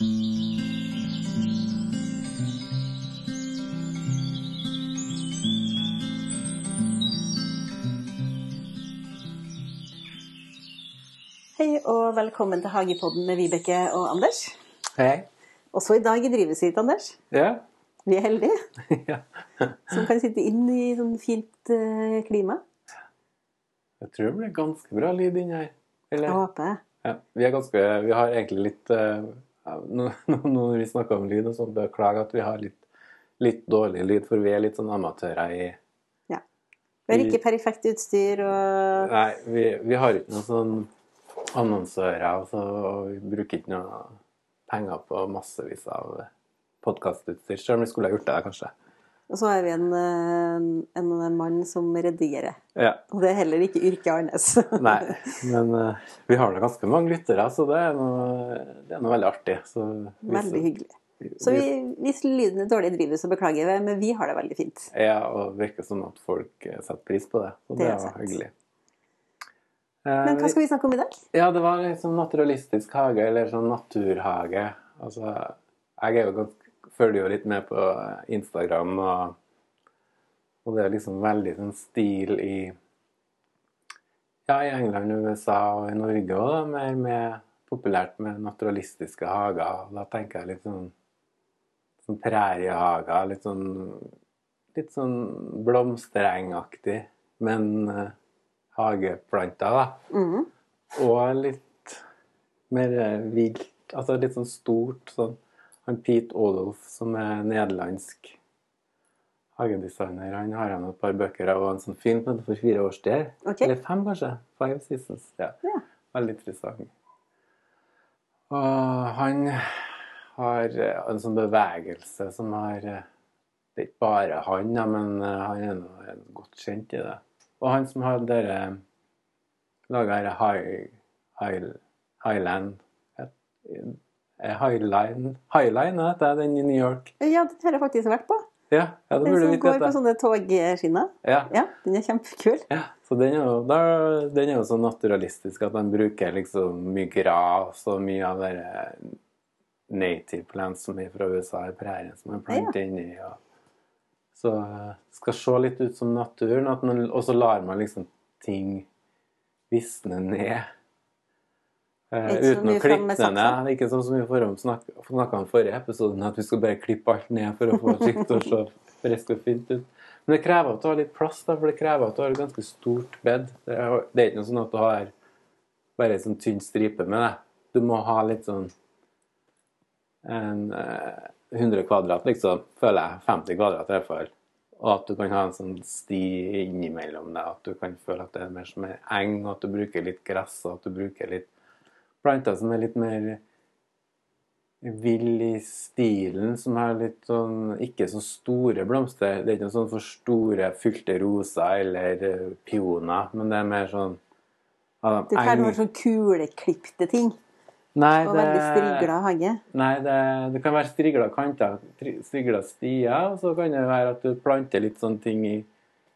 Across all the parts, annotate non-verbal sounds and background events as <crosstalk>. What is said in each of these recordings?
Hei og velkommen til Hagepodden med Vibeke og Anders. Hei. Også i dag i drivhuset ditt, Anders. Ja. Vi er heldige <laughs> ja. som kan sitte inn i sånn fint eh, klima. Jeg tror det blir ganske bra lyd inni her. Jeg håper det. Ja. Vi er Vi har egentlig litt ja, <laughs> Nå nå- når vi snakker om lyd og sånn, beklager at vi har litt, litt dårlig lyd, for vi er litt sånn amatører i Vi har ikke perfekt utstyr og Nei, vi, vi har ikke noen sånn annonsører, altså, og vi bruker ikke noe penger på massevis av podkastutstyr, selv om vi skulle ha gjort det, kanskje. Og så har vi en, en, en mann som redigerer. Ja. Og det er heller ikke yrket hans. <laughs> Nei, <laughs> men uh, vi har da ganske mange lyttere, så det er noe, det er noe veldig artig. Så Veldig hyggelig. Så vi, hvis lyden er dårlig i drivhuset, beklager vi, men vi har det veldig fint. Ja, og det virker som at folk eh, setter pris på det. Og Det det er er sant. hyggelig. Men hva skal vi snakke om i dag? Ja, det var litt sånn naturalistisk hage, eller sånn naturhage. Altså, jeg er jo ganske, følger jo litt med på Instagram, og, og det er liksom veldig sånn stil i Ja, i England, USA og i Norge òg, mer med populært med naturalistiske hager. Da tenker jeg litt sånn, sånn præriehager, litt sånn litt sånn blomsterengaktig, men uh, hageplanter, da. Mm. Og litt mer vilt. Altså litt sånn stort. Sånn. Han Pete Olof, som er nederlandsk hagedesigner, han har han et par bøker av en sånn heter For fire års tid. Okay. Eller fem, kanskje. Five Seasons. Ja. Ja. Veldig interessant. Og han har eh, en sånn bevegelse som har eh, Det er ikke bare han, men eh, han er noe godt kjent i det. Og han som har dere laga dette high, high, Highland eh, Highline det er den i New York. Ja, det har jeg faktisk vært på. Ja, ja det Den som går på sånne togskinner. Ja. Ja, den er kjempekul. Ja, så den er, jo, da, den er jo så naturalistisk at de bruker liksom mye gras og mye av det native plants som er fra USA i prærien, som er plantet inni. Og, så det skal se litt ut som naturen, og så lar man liksom ting visne ned. Eh, uten å klippe det er ned. Ikke sånn som vi snakka om forrige episode, at vi skal bare klippe alt ned for å få ting til å se friskt og fint ut. Men det krever at du har litt plass, da, for det krever at du har et ganske stort bed. Det er, det er ikke noe sånn at du har bare en sånn tynn stripe med det. Du må ha litt sånn en eh, 100 kvadrat, liksom, føler jeg. 50 kvadrat i hvert fall. Og at du kan ha en sånn sti innimellom det. At du kan føle at det er mer som en eng, og at du bruker litt gress, og at du bruker litt planter som er litt mer vill i stilen, som har litt sånn ikke så store blomster. Det er ikke noe sånn for store, fylte roser eller eh, pioner, men det er mer sånn av de Det kan noen sånn kuleklipte ting. Nei, Og veldig strigla hage. Nei, det, det kan være strigla kanter, tri- strigla stier, og så kan det være at du planter litt sånne ting i,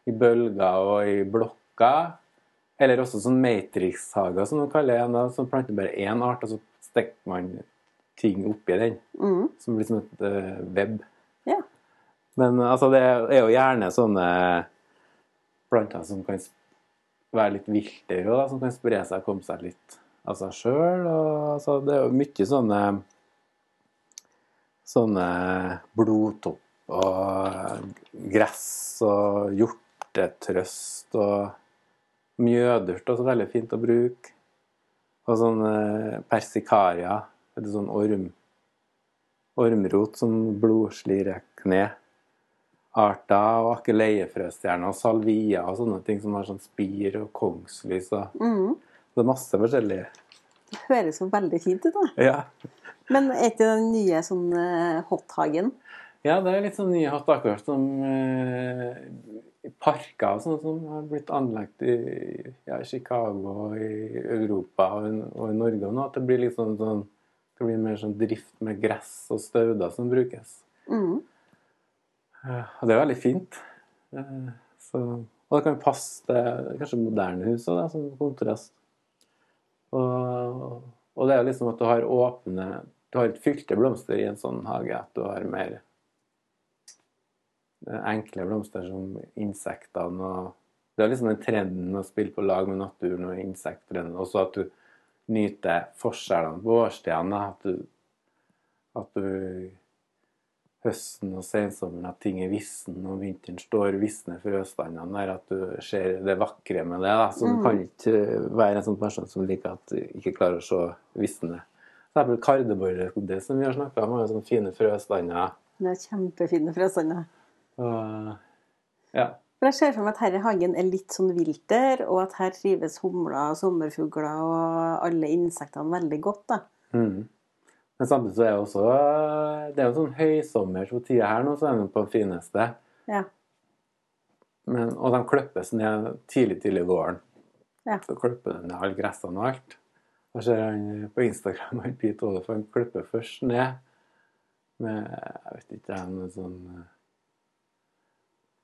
i bølger og i blokker. Eller også sånn matrix-hager, som man kaller en. da, Som planter bare én art, og så stikker man ting oppi den. Mm. Som blir som et uh, web. Ja. Men altså, det er jo gjerne sånne planter som kan være litt viltere, da, som kan spre seg og komme seg litt av seg sjøl. Altså, det er jo mye sånne sånne blodtopp og gress og hjortetrøst og mjødurt også veldig fint å bruke. Og sånn eh, persikaria, eller sånn orm, ormrot som blodslirer kne. Arter og akeleiefrøstjerner og salvia og sånne ting som har sånn spir og kongslys. Og mm. det er masse forskjellige. Det høres jo veldig fint ut, da. Ja. Men er ikke den nye sånn eh, hothagen? Ja, det er litt sånn nye hot akkurat som eh, parker og sånt som har blitt anlagt i ja, Chicago og i Europa og, i- og i Norge nå. At det blir litt sånn, det blir mer sånn drift med gress og stauder som brukes. Mhm. Eh, Og det er veldig fint. Eh, Så, og det kan passe til kanskje moderne hus òg, som kontrast. Og, og det er liksom at du har åpne Du har ikke fylte blomster i en sånn hage. At du har mer enkle blomster som insektene og Det er liksom den trenden å spille på lag med naturen og insekttrenden. Også at du nyter forskjellene på årstidene. At du, at du høsten og sensommeren at ting er vissen, og vinteren står visne frøstandene der, at du ser det vakre med det. da, Så du kan ikke være en sånn person som liker at du ikke klarer å se visne. For eksempel det som vi har snakka om, har jo sånne fine frøstander. Det er kjempefine frøstander. Og ja. For jeg ser for meg at her i hagen er litt sånn vilter, og at her trives humler, og sommerfugler og alle insektene veldig godt. da. Mm. Men samtidig så er det også Det er jo sånn høysommer så tida her nå, så er den på det fineste. Ja. Men, og de klippes ned tidlig, tidlig i våren. Ja. Så klipper de ned alle gressene og alt. Da ser han på Instagram han Pete Olaf, han klipper først ned med Jeg vet ikke, en sånn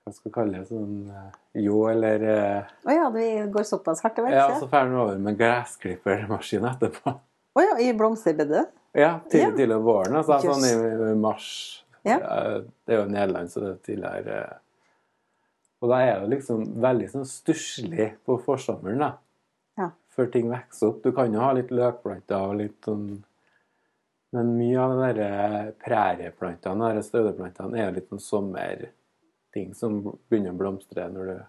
Hva skal jeg kalle det? Sånn eh, ljå eller Å oh ja, det går såpass hardt, vel? Ja, så drar han over med gressklippermaskin etterpå. Å ja, i blomsterbedet? Ja, tidlig, tidlig om våren. Altså, sånn i, mars. Ja. Eh, Det er jo Nederland, så det er tidligere eh. Og da er det liksom veldig sånn stusslig på forsommeren, da. Ja. Før ting vokser opp. Du kan jo ha litt løkplanter og litt sånn Men mye av de der prærieplantene, de der staudeplantene, er jo litt sånn sommerting som begynner å blomstre når du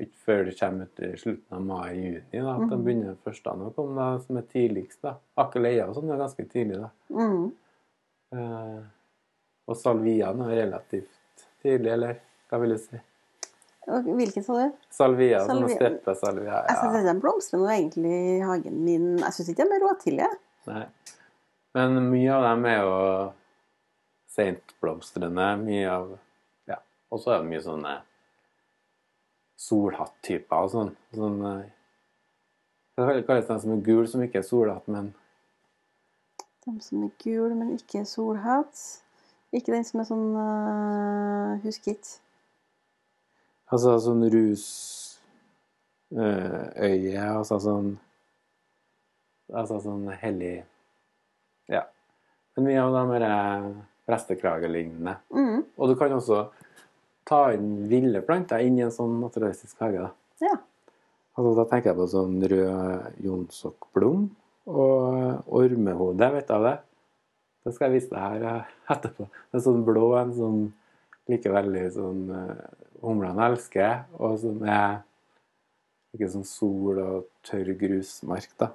ikke før det kommer ut i slutten av mai-juni. da, At de begynner først å komme, da, som er tidligst. da. Akeleia og sånn er ganske tidlig. da. Mm. Eh, og salviaen er relativt tidlig, eller hva vil du si? Hvilken sa du? Salvia, sånn steppesalvia. Ja. Jeg synes Ja. den blomstrer nå egentlig i hagen min. Jeg syns ikke de er råtidlige. Nei. Men mye av dem er jo sentblomstrende. Mye av Ja. Og så er det mye sånne solhatt-typer og sånn. sånn eh, det kalles den som er gul, som ikke er solhatt, men De som er gul, men ikke er solhatt. Ikke den som er sånn uh, Husker. Altså sånn rusøye, altså sånn Altså sånn hellig Ja. Men mye av dem er prestekragelignende. Mm. Og du kan også ta inn ville planter inn i en sånn naturalistisk hage. da. Ja. Altså, da tenker jeg på sånn rød jonsokkblom og ormehode. Vet du av det? Det skal jeg vise deg her eh, etterpå. Er sånn blå, en sånn like veldig sånn uh, humlene elsker, og som er ikke sånn sol og tørr grusmark, da.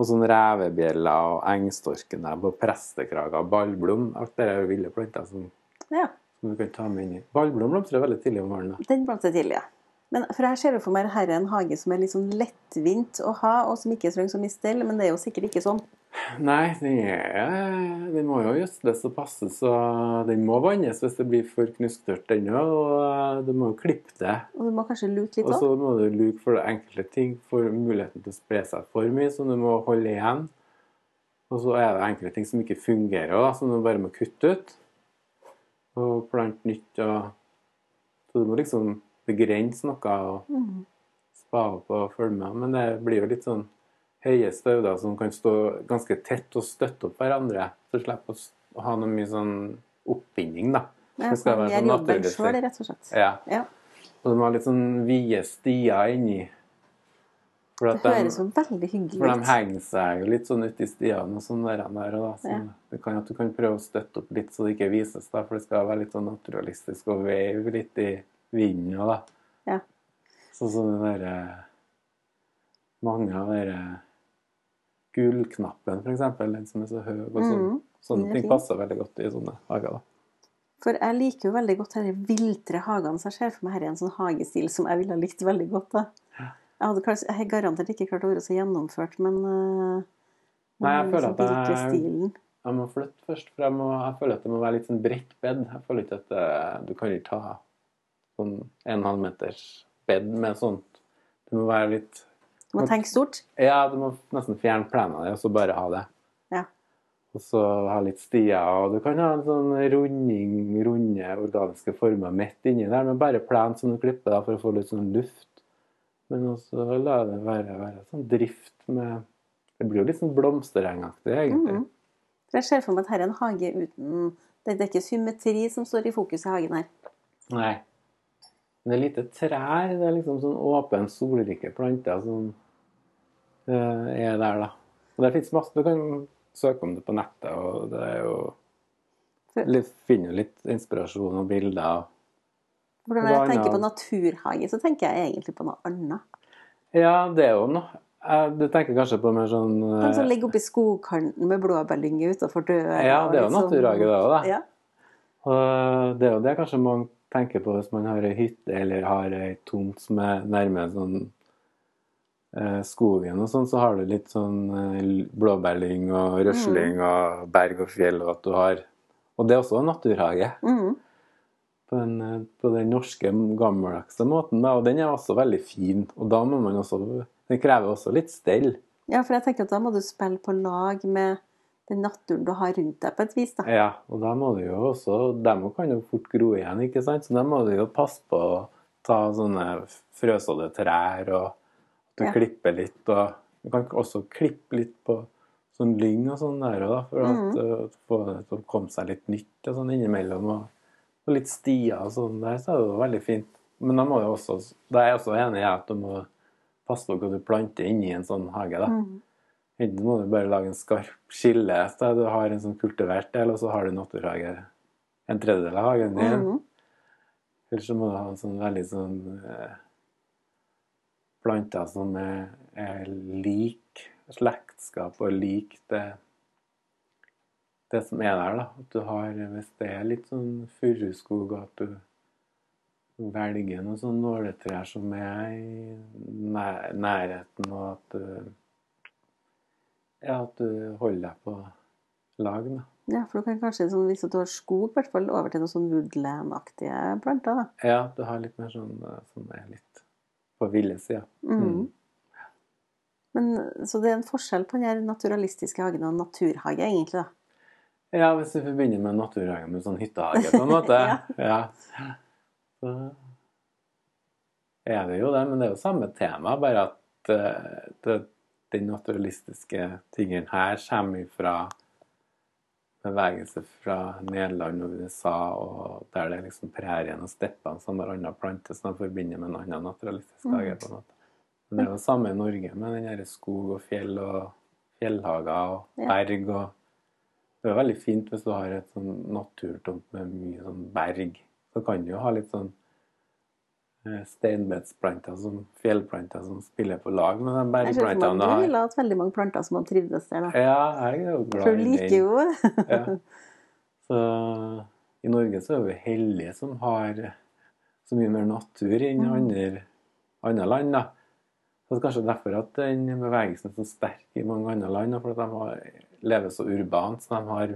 Og sånn revebjeller og engstorken og på prestekrager, ballblom. Alt det er jo ville planter som, ja. som du kan ta med inn i. Ballblom blomstrer veldig tidlig om da. Den blomstrer tidlig, ja. Men for her ser du for meg her er en hage som er litt sånn lettvint å ha, og som ikke trenger så mye stell, men det er jo sikkert ikke sånn. Nei, den, er, den må jo gjødsles og passes, og den må vannes hvis det blir for knusktørt ennå. Og du må jo klippe det. Og du må kanskje luke litt Og så må du luke for enkelte ting for muligheten til å spre seg for mye, så du må holde igjen. Og så er det enkelte ting som ikke fungerer, da, som du bare må kutte ut. Og plante nytt. Og... Så du må liksom begrense noe og Mm. spa opp og følge med. Men det blir jo litt sånn høye stauder som kan stå ganske tett og støtte opp hverandre. Så slipper å ha noe mye sånn oppbinding, da. Ja, Det skal så være sånn naturlig sjøl, rett og slett. Ja. Ja. Og de har litt sånn vide stier inni. For Det at de, høres jo veldig hyggelig ut. for de henger seg jo litt sånn uti stiene og sånn der. der og da. Så Ja. det kan at du kan prøve å støtte opp litt så det ikke vises, da, for det skal være litt sånn naturalistisk og veive litt i vinden. Og da. Ja. Sånn som det derre Mange av dere Gullknappen, eksempel, den som er så høy. og sånn. Mm, Sånne ting passer veldig godt i sånne hager. da. For jeg liker jo veldig godt disse viltre hagene, så jeg ser for meg her er en sånn hagestil som jeg ville ha likt veldig godt. da. Jeg hadde klart, jeg garantert ikke klart å være så gjennomført, men uh, Nei, jeg føler at jeg- Jeg må flytte først, for jeg, må, jeg føler at det må være litt sånn bredt bed. Jeg føler ikke at uh, du kan ikke ta sånn en halv meters bed med sånt. Det må være litt Du må tenke stort. Ja, du må nesten fjerne plenen og så bare ha det. Ja. Og så ha litt stier, og du kan ha en sånn runding, runde organiske former midt inni der, men bare plen som du klipper da, for å få litt sånn luft. Men også la det være, være sånn drift med Det blir jo litt sånn blomsterengaktig, egentlig. Mm. Jeg ser for meg at her er en hage uten Det det er ikke symmetri som står i fokus i hagen her. Nei. Men det er lite trær. Det er liksom sånn åpen, solrike planter sånn er der, da. Og det fins masse Du kan søke om det på nettet, og det er jo Du finner litt inspirasjon og bilder. Hva jeg tenker på naturhage, så tenker jeg egentlig på noe annet. Ja, det er jo noe eh, Du tenker kanskje på mer sånn eh, Den som ligger oppi i skogkanten med blåbærlynger utafor døra. Ja, det er jo liksom- naturhage, det òg, da. Ja. Og det er jo det kanskje mange tenker på hvis man har ei hytte eller har ei tomt som er nærme sånn eh, skogen og sånn, så har du litt sånn eh, blåbærlyng og røsling Mm. og berg og fjell og at du har Og det er også en naturhage. Mm. På den, eh, på den norske, gammeldagse måten, da. Og den er også veldig fin. Og da må man også Den krever også litt stell. ja, for jeg tenker at da må du spille på lag med den naturen du har rundt deg, på et vis. da. Ja, og da må du jo også De kan jo fort gro igjen, ikke sant? Så da må du jo passe på å ta sånne frøsede trær, og du Ja. klipper litt. Og du kan også klippe litt på sånn lyng og sånn der òg, for at få det til å komme seg litt nytt og sånn innimellom. Og, og litt stier og sånn der, så er det jo veldig fint. Men da må du også Da er jeg også enig i at du må passe på hva du planter inni en sånn hage, da. Enten må du bare lage en skarp skille så du har en sånn kultivert del, og så har du naturhage en tredjedel av hagen din. Mm. Eller så må du ha en sånn veldig sånn eh, planter som er, er lik slektskap og lik det det som er der, da. At du har, hvis det er litt sånn furuskog, at du velger noen sånne nåletrær som er i nær, nærheten, og at du Ja, at du holder deg på lag, da. Ja, for du kan kanskje, sånn, hvis du har skog, i hvert fall over til noen sånn woodland-aktige planter. da. Ja, du har litt mer sånn som er litt på ville sida. Mm. Men, så det er en forskjell på den naturalistiske hagen og naturhage, egentlig. da. Ja, hvis du forbinder med naturhage med sånn hyttehage, på en <laughs> måte. Ja. ja. Så er det jo det, men det er jo samme tema, bare at uh, det, den naturalistiske tingen her kommer fra bevegelse fra Nederland og USA, og der det er liksom prærien og steppene som har andre planter som de forbinder med en annen naturalistisk Mm. hage. på en måte. Men det er jo det samme i Norge, med den her skog og fjell og fjellhager og berg. og Det er veldig fint hvis du har et sånn naturtomt med mye sånn berg. Så kan du jo ha litt sånn eh, steinbedsplanter som fjellplanter som spiller på lag med de bergplantene du ville hatt veldig mange planter som hadde trivdes der. da. Ja, jeg er jo glad i For du liker jo Ja. <laughs> Så i Norge så er vi heldige som har så mye mer natur enn Mm. andre, andre land. da. Så det er kanskje derfor at den bevegelsen er så sterk i mange andre land. For at de har, lever så urbant. Så de har,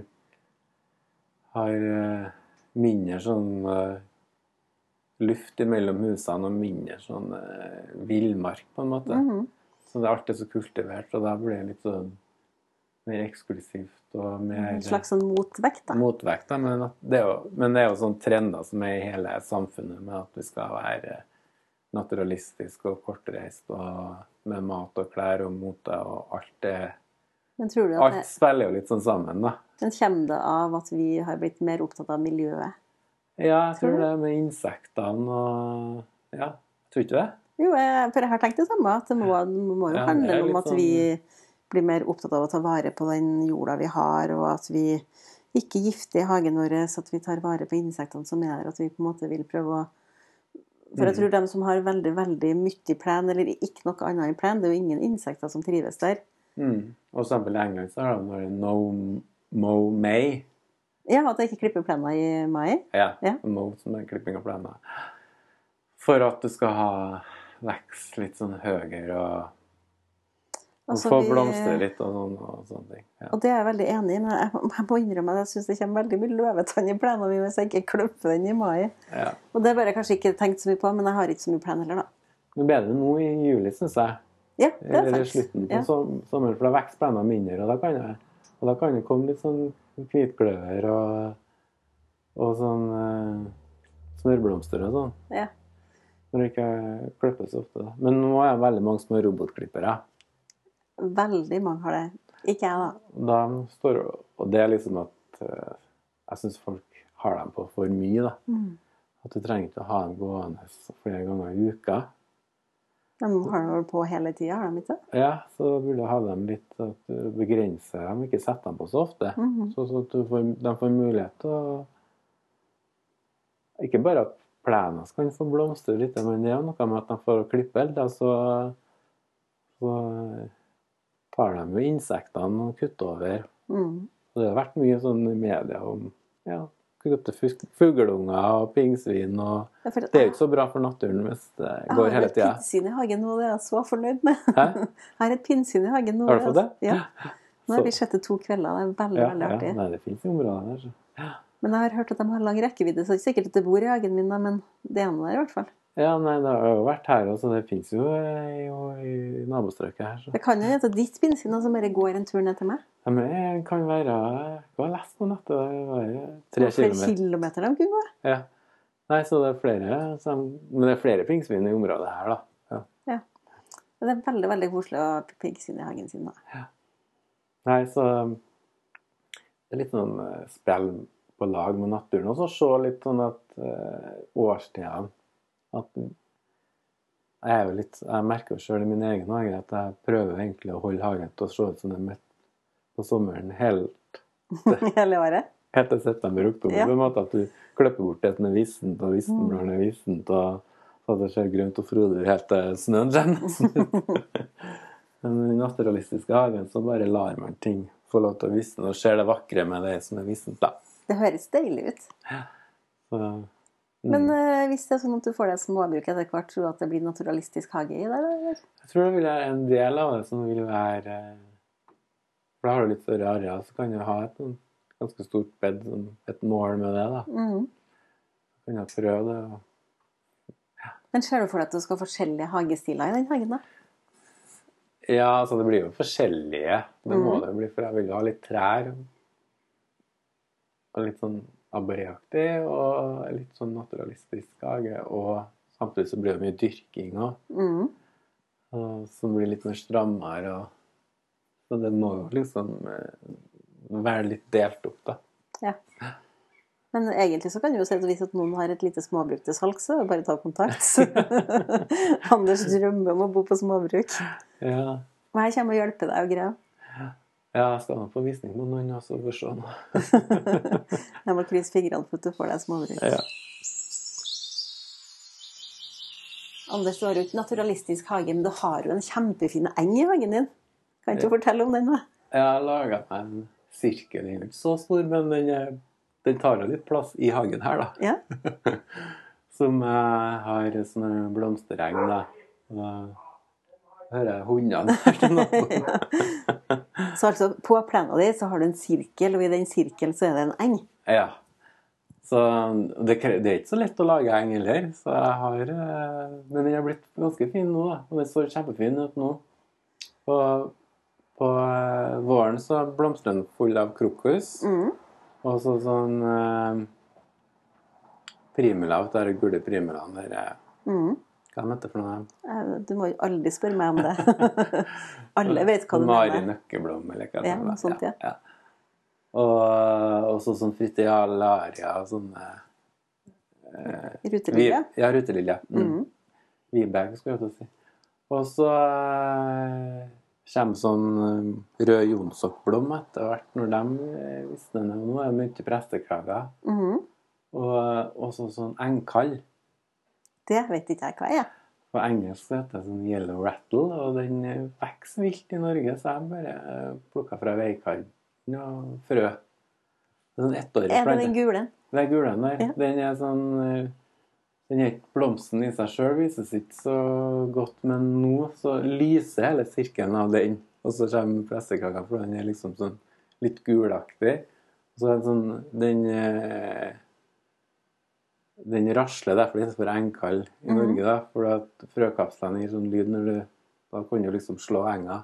har eh, mindre sånn eh, luft mellom husene og mindre sånn eh, villmark, på en måte. Mhm. Så det er alltid så kultivert, og da blir det litt sånn mer eksklusivt og mer En slags sånn motvekt, da. motvekt. Da. Men, det jo, men det er jo sånn trender som er i hele samfunnet, med at vi skal være naturalistisk og kortreist og med mat og klær og mote og alt det Men tror du at Alt det, spiller jo litt sånn sammen, da. men kommer det av at vi har blitt mer opptatt av miljøet? Ja, jeg Tror det er med insektene og Ja, tror ikke du det? Jo, jeg, for jeg har tenkt det samme. At det må, må jo handle ja, om at sånn- vi blir mer opptatt av å ta vare på den jorda vi har, og at vi ikke gifter i hagen vår, så at vi tar vare på insektene som er der. At vi på en måte vil prøve å For jeg Mhm. tror de som har veldig veldig mye plen, eller ikke noe annet enn plen, det er jo ingen insekter som trives der. Mm. Og eksempel i England så har de no mo may. Ja, at jeg ikke klipper plena i mai. Ja, Ja. mo som er klipping av plener. For at du skal ha vekst litt sånn høyere og, Altså, få blomstre litt og, sånn, og sånne ting. Ja. Og det er jeg veldig enig i. Men jeg, jeg må innrømme at jeg syns det kommer veldig mye løvetann i plenen min hvis jeg ikke klipper den i mai. Ja. Og det har jeg kanskje ikke tenkt så mye på, men jeg har ikke så mye plen heller, da. Det er bedre nå i juli, syns jeg. Ja, det er Eller i slutten på Ja. sommeren, for da vokser plenen mindre. Og da kan jeg, og da kan det komme litt sånn hvitkløver og, og sånn eh, smørblomster og sånn. Ja. Når det ikke klippes så ofte. Men nå er det veldig mange som er robotklippere. Veldig mange har det. Ikke jeg, da. De står, og det er liksom at eh, jeg syns folk har dem på for mye. da. Mm. At du trenger ikke å ha dem gående flere ganger i uka. De har det vel på hele tida, har de ikke? Ja, så du burde ha dem litt at du begrenser dem, ikke setter dem på så ofte. Mm -hmm. Sånn så at du får, de får mulighet til å Ikke bare at plenen kan få blomstre litt, men det er jo noe med at de får klippe da, så, så tar de jo insektene og kutter over. Mm. Og det har vært mye sånn i media om ja, kutte til fugleunger og pinnsvin og Ja, Det er jo ikke så bra for naturen hvis det går hele Jeg har et pinnsvin i hagen nå, det er jeg så fornøyd med. Hæ? <laughs> Jeg har et pinnsvin i hagen nå. Har du fått det? Ja. Nå har vi sett det to kvelder. Det er veldig, Ja, veldig ja, artig. nei, det finnes jo områder der. Så. Men jeg har hørt at de har lang rekkevidde, så det er ikke sikkert at det bor i hagen min, men det er noe der i hvert fall. Ja, nei, det har jo vært her også. Det finnes jo, eh, jo i nabostrøket her. Så. Det kan jo at ditt pinnsvin som bare går en tur ned til meg. Ja, men det kan være Hva har jeg lest på nettet? Det var tre Flere kilometer. kilometer de kunne gå. Ja. Nei, så det er flere som, Men det er flere pinnsvin i området her, da. Ja. Det er veldig veldig koselig å ha pinnsvin i hagen sin. da. Ja. Nei, så Det er litt sånn eh, spill på lag med naturen. Og så se litt sånn at uh, årstidene At jeg er jo litt Jeg merker jo sjøl i min egen hage at jeg prøver egentlig å holde hagen til å se ut som det er midt på sommeren helt, <laughs> Hele året. helt til september-oktober. Ja. På en måte at du klipper bort det som er vissent, og vissenbladene er vissent, og så at det ser grønt og frodig helt til snøen kommer. <laughs> <laughs> Men i den naturalistiske hagen så bare lar man ting få lov til å visne, og ser det vakre med det som er vissent, da. Det høres deilig ut. Så, mm. Men eh, hvis det er sånn at du får deg småbruk etter hvert, tror du at det blir naturalistisk hage i det? eller? Jeg tror det vil være en del av det som vil være eh, For da har du litt større areal, så kan du ha et sånn ganske stort bed, sånn et mål med det. da. Mm. Kan du prøve det. og ja. Men ser du for deg at du skal ha forskjellige hagestiler i den hagen? da? Ja, altså det blir jo forskjellige. Det må Mhm. det bli, for jeg vil ha litt trær. Og litt sånn abreaktig og litt sånn naturalistisk hage. Og samtidig så blir det mye dyrking òg, Mhm. som blir litt mer strammere. Og, så det må jo liksom eh, være litt delt opp, da. Ja. Men egentlig så kan du jo si at noen har et lite småbruk til salg, så bare ta kontakt. <laughs> Anders drømmer om å bo på småbruk. Ja, Og jeg kommer og hjelper deg og greier. Ja jeg skal nå på visning med noen, og så får vi se nå. <laughs> Jeg må krysse fingrene for at du får deg småbruk. Ja. Anders, du har jo ikke naturalistisk hage, men du har jo en kjempefin eng i hagen din. Kan ikke du fortelle om den, da? Jeg har laga meg en sirkel. Den er ikke så stor, men den, den tar jo litt plass i hagen her, da. Ja? <laughs> Som jeg har sånne blomstereng, da. Hører jeg hundene <laughs> ja. Så altså, på plenen din så har du en sirkel, og i den sirkelen så er det en eng. Ja. Så det, det er ikke så lett å lage eng heller. Så jeg har eh, Men den har blitt ganske fin nå, da. Og den står kjempefin ut nå. På, på eh, våren så blomstrer den full av krokus. Mm. Og så sånn eh, primula, vet du, de gule primulaene der Mm. Hva er dette for noe? Eh, Du må jo aldri spørre meg om det. <laughs> Alle vet hva du Mari mener. Nøkkeblom, eller hva det Ja, er. sånt, ja. ja. Og også sånn fritialaria og sånne Rutelilje. Vi- Ja, rutelilje. Mm. Mm. Vibeg, skulle jeg til å si. Og så eh, kommer sånn eh, rød jonsokkblom etter hvert, når de eh, visner ned. Nå er det mye prestekrager. Mm. Og også sånn engkall. Det vet ikke jeg hva er. På engelsk heter det sånn yellow rattle, og den eh, vokser vilt i Norge, så jeg bare plukka fra veikanten og frø. Det er sånn ettårig Er det den gule? Det er gule der. Ja. Den er sånn eh, Den er ikke blomsten i seg sjøl vises ikke så godt, men nå så lyser hele sirkelen av den. Og så kommer pressekaka, for den er liksom sånn litt gulaktig. Og så er det sånn Den eh, Den rasler, derfor det er for engkall i mm. Norge, da. For at frøkapslene gir sånn lyd når du Da kan du liksom slå enga.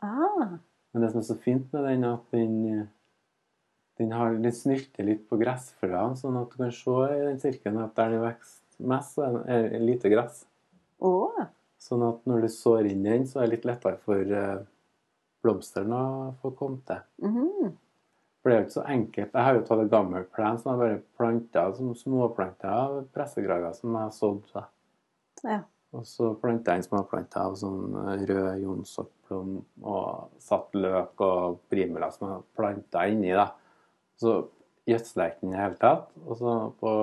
Ah, Men det som er så fint med den, at den, den, har, den snylter litt på gressfrøene, sånn at du kan se i den sirkelen at der det vokser mest, så er det lite gress. Oh. Sånn at når du sår inn den, så er det litt lettere for, eh, blomstene å få komme til. Mhm. For det er jo ikke så enkelt. Jeg har jo tatt et gammelt plen som jeg bare planta som småplanter av pressegrager som jeg har sådd. Ja. Og så planta jeg inn småplanter av sånn eh, rød jonsopplom og satt løk og primula som jeg planta inni. da. Så gjødsla jeg ikke den i det hele tatt. Og så på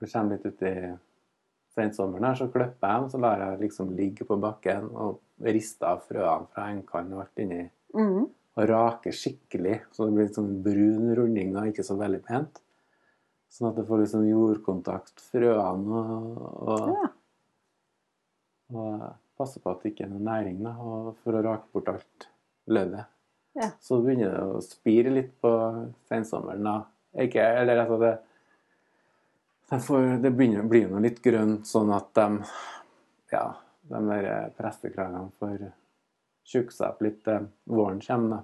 Det kommer litt uti sensommeren her, så klipper jeg dem, så lar jeg liksom ligge på bakken og rister av frøene fra engkant og alt inni Mhm. Og rake skikkelig, så det blir litt sånn brun runding ikke så veldig pent. Sånn at det får litt sånn jordkontakt, frøene, og, og, Ja. og passe på at det ikke er noe næring, da, og for å rake bort alt løvet. Ja. Så begynner det å spire litt på sensommeren. da. Ikke, eller altså det de får, Det begynner, blir jo litt grønt, sånn at de ja, de der prestekragene får tjukke seg opp litt til våren kommer. da.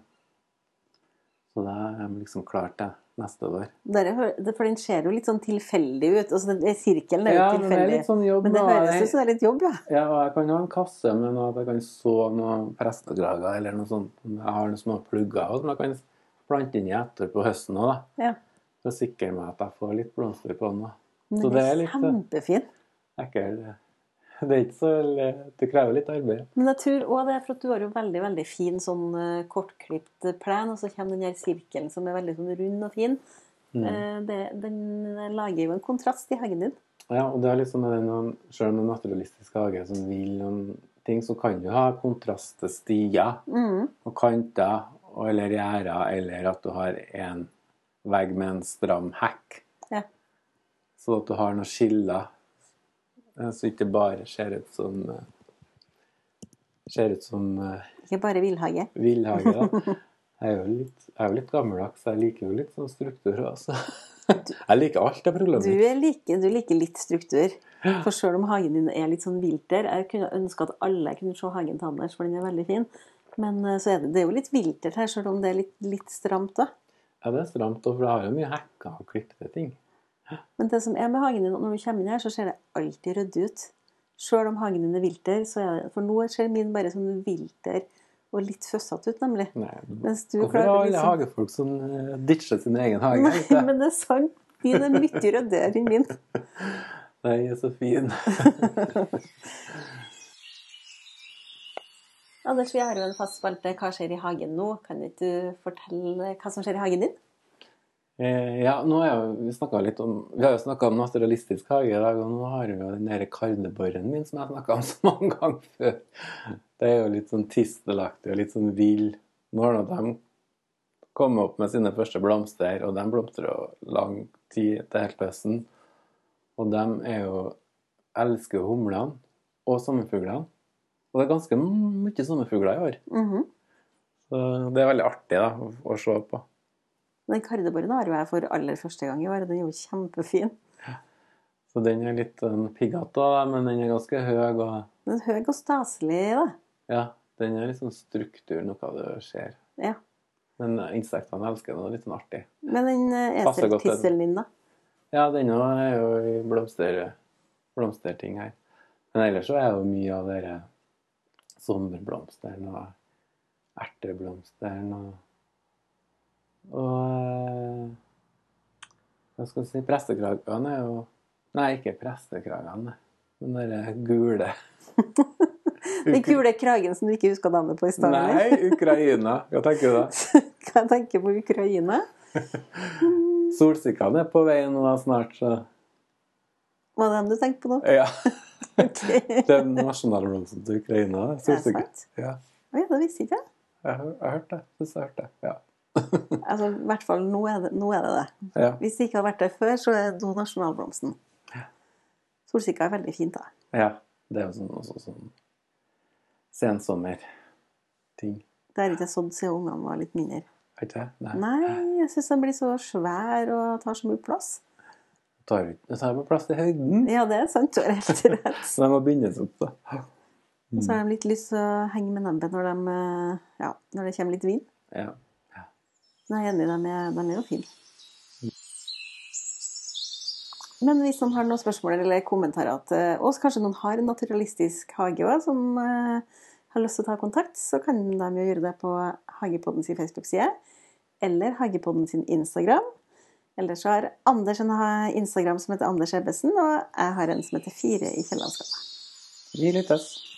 Så da er de liksom klar til neste år. Dere det- For den ser jo litt sånn tilfeldig ut. Altså, den- Sirkelen er jo Ja, men det sånn jobb Men det høres ut som det er litt jobb, ja. Ja, og jeg kan ha en kasse med noe at jeg kan så noen prestekrager eller noe sånt. Jeg har noen små plugger som jeg kan plante inn i etter på høsten òg, da. ja. For å sikre meg at jeg får litt blomster på den. da. Men Så det er er litt, kjempefin. Ekkel. <laughs> Det er ikke så Det krever litt arbeid. Men jeg tror òg det for at du har jo veldig veldig fin sånn eh, kortklipt plen, og så kommer den her sirkelen som er veldig sånn rund og fin. Mm. Eh, Det, den lager jo en kontrast i hagen din. Ja, og det er liksom med den, selv er naturalistisk hage som vil noen ting, så kan du ha kontrast mm. Og kanter eller gjerder, eller at du har en vegg med en stram hekk. Ja. Så at du har noen skiller, eh, så ikke bare ser ut som eh, ser ut som eh, Ikke bare villhage. villhage. da. <laughs> Jeg er jo litt, jeg er litt gammeldags, jeg liker jo litt sånn struktur også. <laughs> Jeg liker alt av Du, problemer. er like, du liker litt struktur. For selv om hagen din er litt sånn vilter Jeg kunne ønske at alle kunne se hagen til Anders, for den er veldig fin. Men eh, så er det, det er jo litt viltert her, selv om det er litt, litt stramt da. Ja, det er stramt, òg, for det har jo mye hekker og klippete ting. Men det som er med hagen din, når du kommer inn her, så ser det alltid ryddig ut. Selv om hagen din er vilter, så er det For nå ser min bare som vilter og litt føssete ut, nemlig. Nei, Mens du Hvorfor klarer er alle liksom- hagefolk som eh, ditcher sin egen hage? Nei, ikke? men det er sant. Din er mye ryddigere enn min. <laughs> Den er så fin. <laughs> Anders, vi har jo en fast spalte 'Hva skjer i hagen nå?' Kan ikke du fortelle hva som skjer i hagen din? Eh, ja, nå jo, vi litt om Vi har jo snakka om naturalistisk hage i dag, og nå har vi jo den der karneborren min som jeg har snakka om <laughs> så mange ganger før. Det er jo litt sånn tistelaktig og litt sånn vill. Nå har nå de kommet opp med sine første blomster, og de blomstrer jo lang tid til helt høsten. Og de er jo elsker jo humlene og sommerfuglene. Og det er ganske mye sommerfugler i år. Mhm. Så det er veldig artig da, å se på. Den kardeborren har jo jeg for aller første gang i år. Den er jo kjempefin. Så den er litt sånn piggete, men den er ganske høy. Og Den er høy og staselig, da. ja, den er liksom struktur, noe du ser. Ja. Men eh, insektene elsker den, er litt sånn artig. Men den eh, eseltisselen din, da? Ja, den er jo i blomster, blomsterting her. Men ellers så er jo mye av dere sommerblomstene og erteblomstene og Og eh, hva skal vi si Prestekragene er jo Nei, ikke prestekragene. Den derre gule <laughs> Den gule kragen som du ikke huska navnet på i stad? Nei, Ukraina. Hva tenker du da? <laughs> Hva tenker du på Ukraina? <laughs> Solsikkene er på vei nå snart, så Var det dem du tenkte på nå? Ja. Det er nasjonalblomsten til Ukraina. sant? Ja. Oi, det visste ikke jeg. Jeg har, hørt det. Jeg har hørt det. Ja. <laughs> Altså, I hvert fall nå er, det, nå er det det. ja. Hvis det ikke har vært der før, så er det nå nasjonalblomsten. Solsikka er veldig fint, da. ja. Det er jo sånn, også sånn sensommerting. Det har ikke sådd siden ungene var litt mindre. Er ikke? Nei. Nei, jeg syns den blir så svær og tar så mye plass. Det tar det tar jo plass i høyden. Ja, det er sant. Du har helt <laughs> rett. De må bindes opp, da. Og så har de litt lyst til å henge med nebbet når, de, eh, ja, når det kommer litt vind. Ja. Jeg er enig, de er, de er jo fine. Men hvis noen har noen spørsmål eller kommentarer til oss, kanskje noen har en naturalistisk hage òg, som eh, har lyst til å ta kontakt, så kan de jo gjøre det på Hagepodden sin Facebook-side eller Hagepodden sin Instagram. Eller så har Anders en Instagram som heter Anders Ebbesen, og jeg har en som heter Fire i Kiellandsgata. Vi lyttes.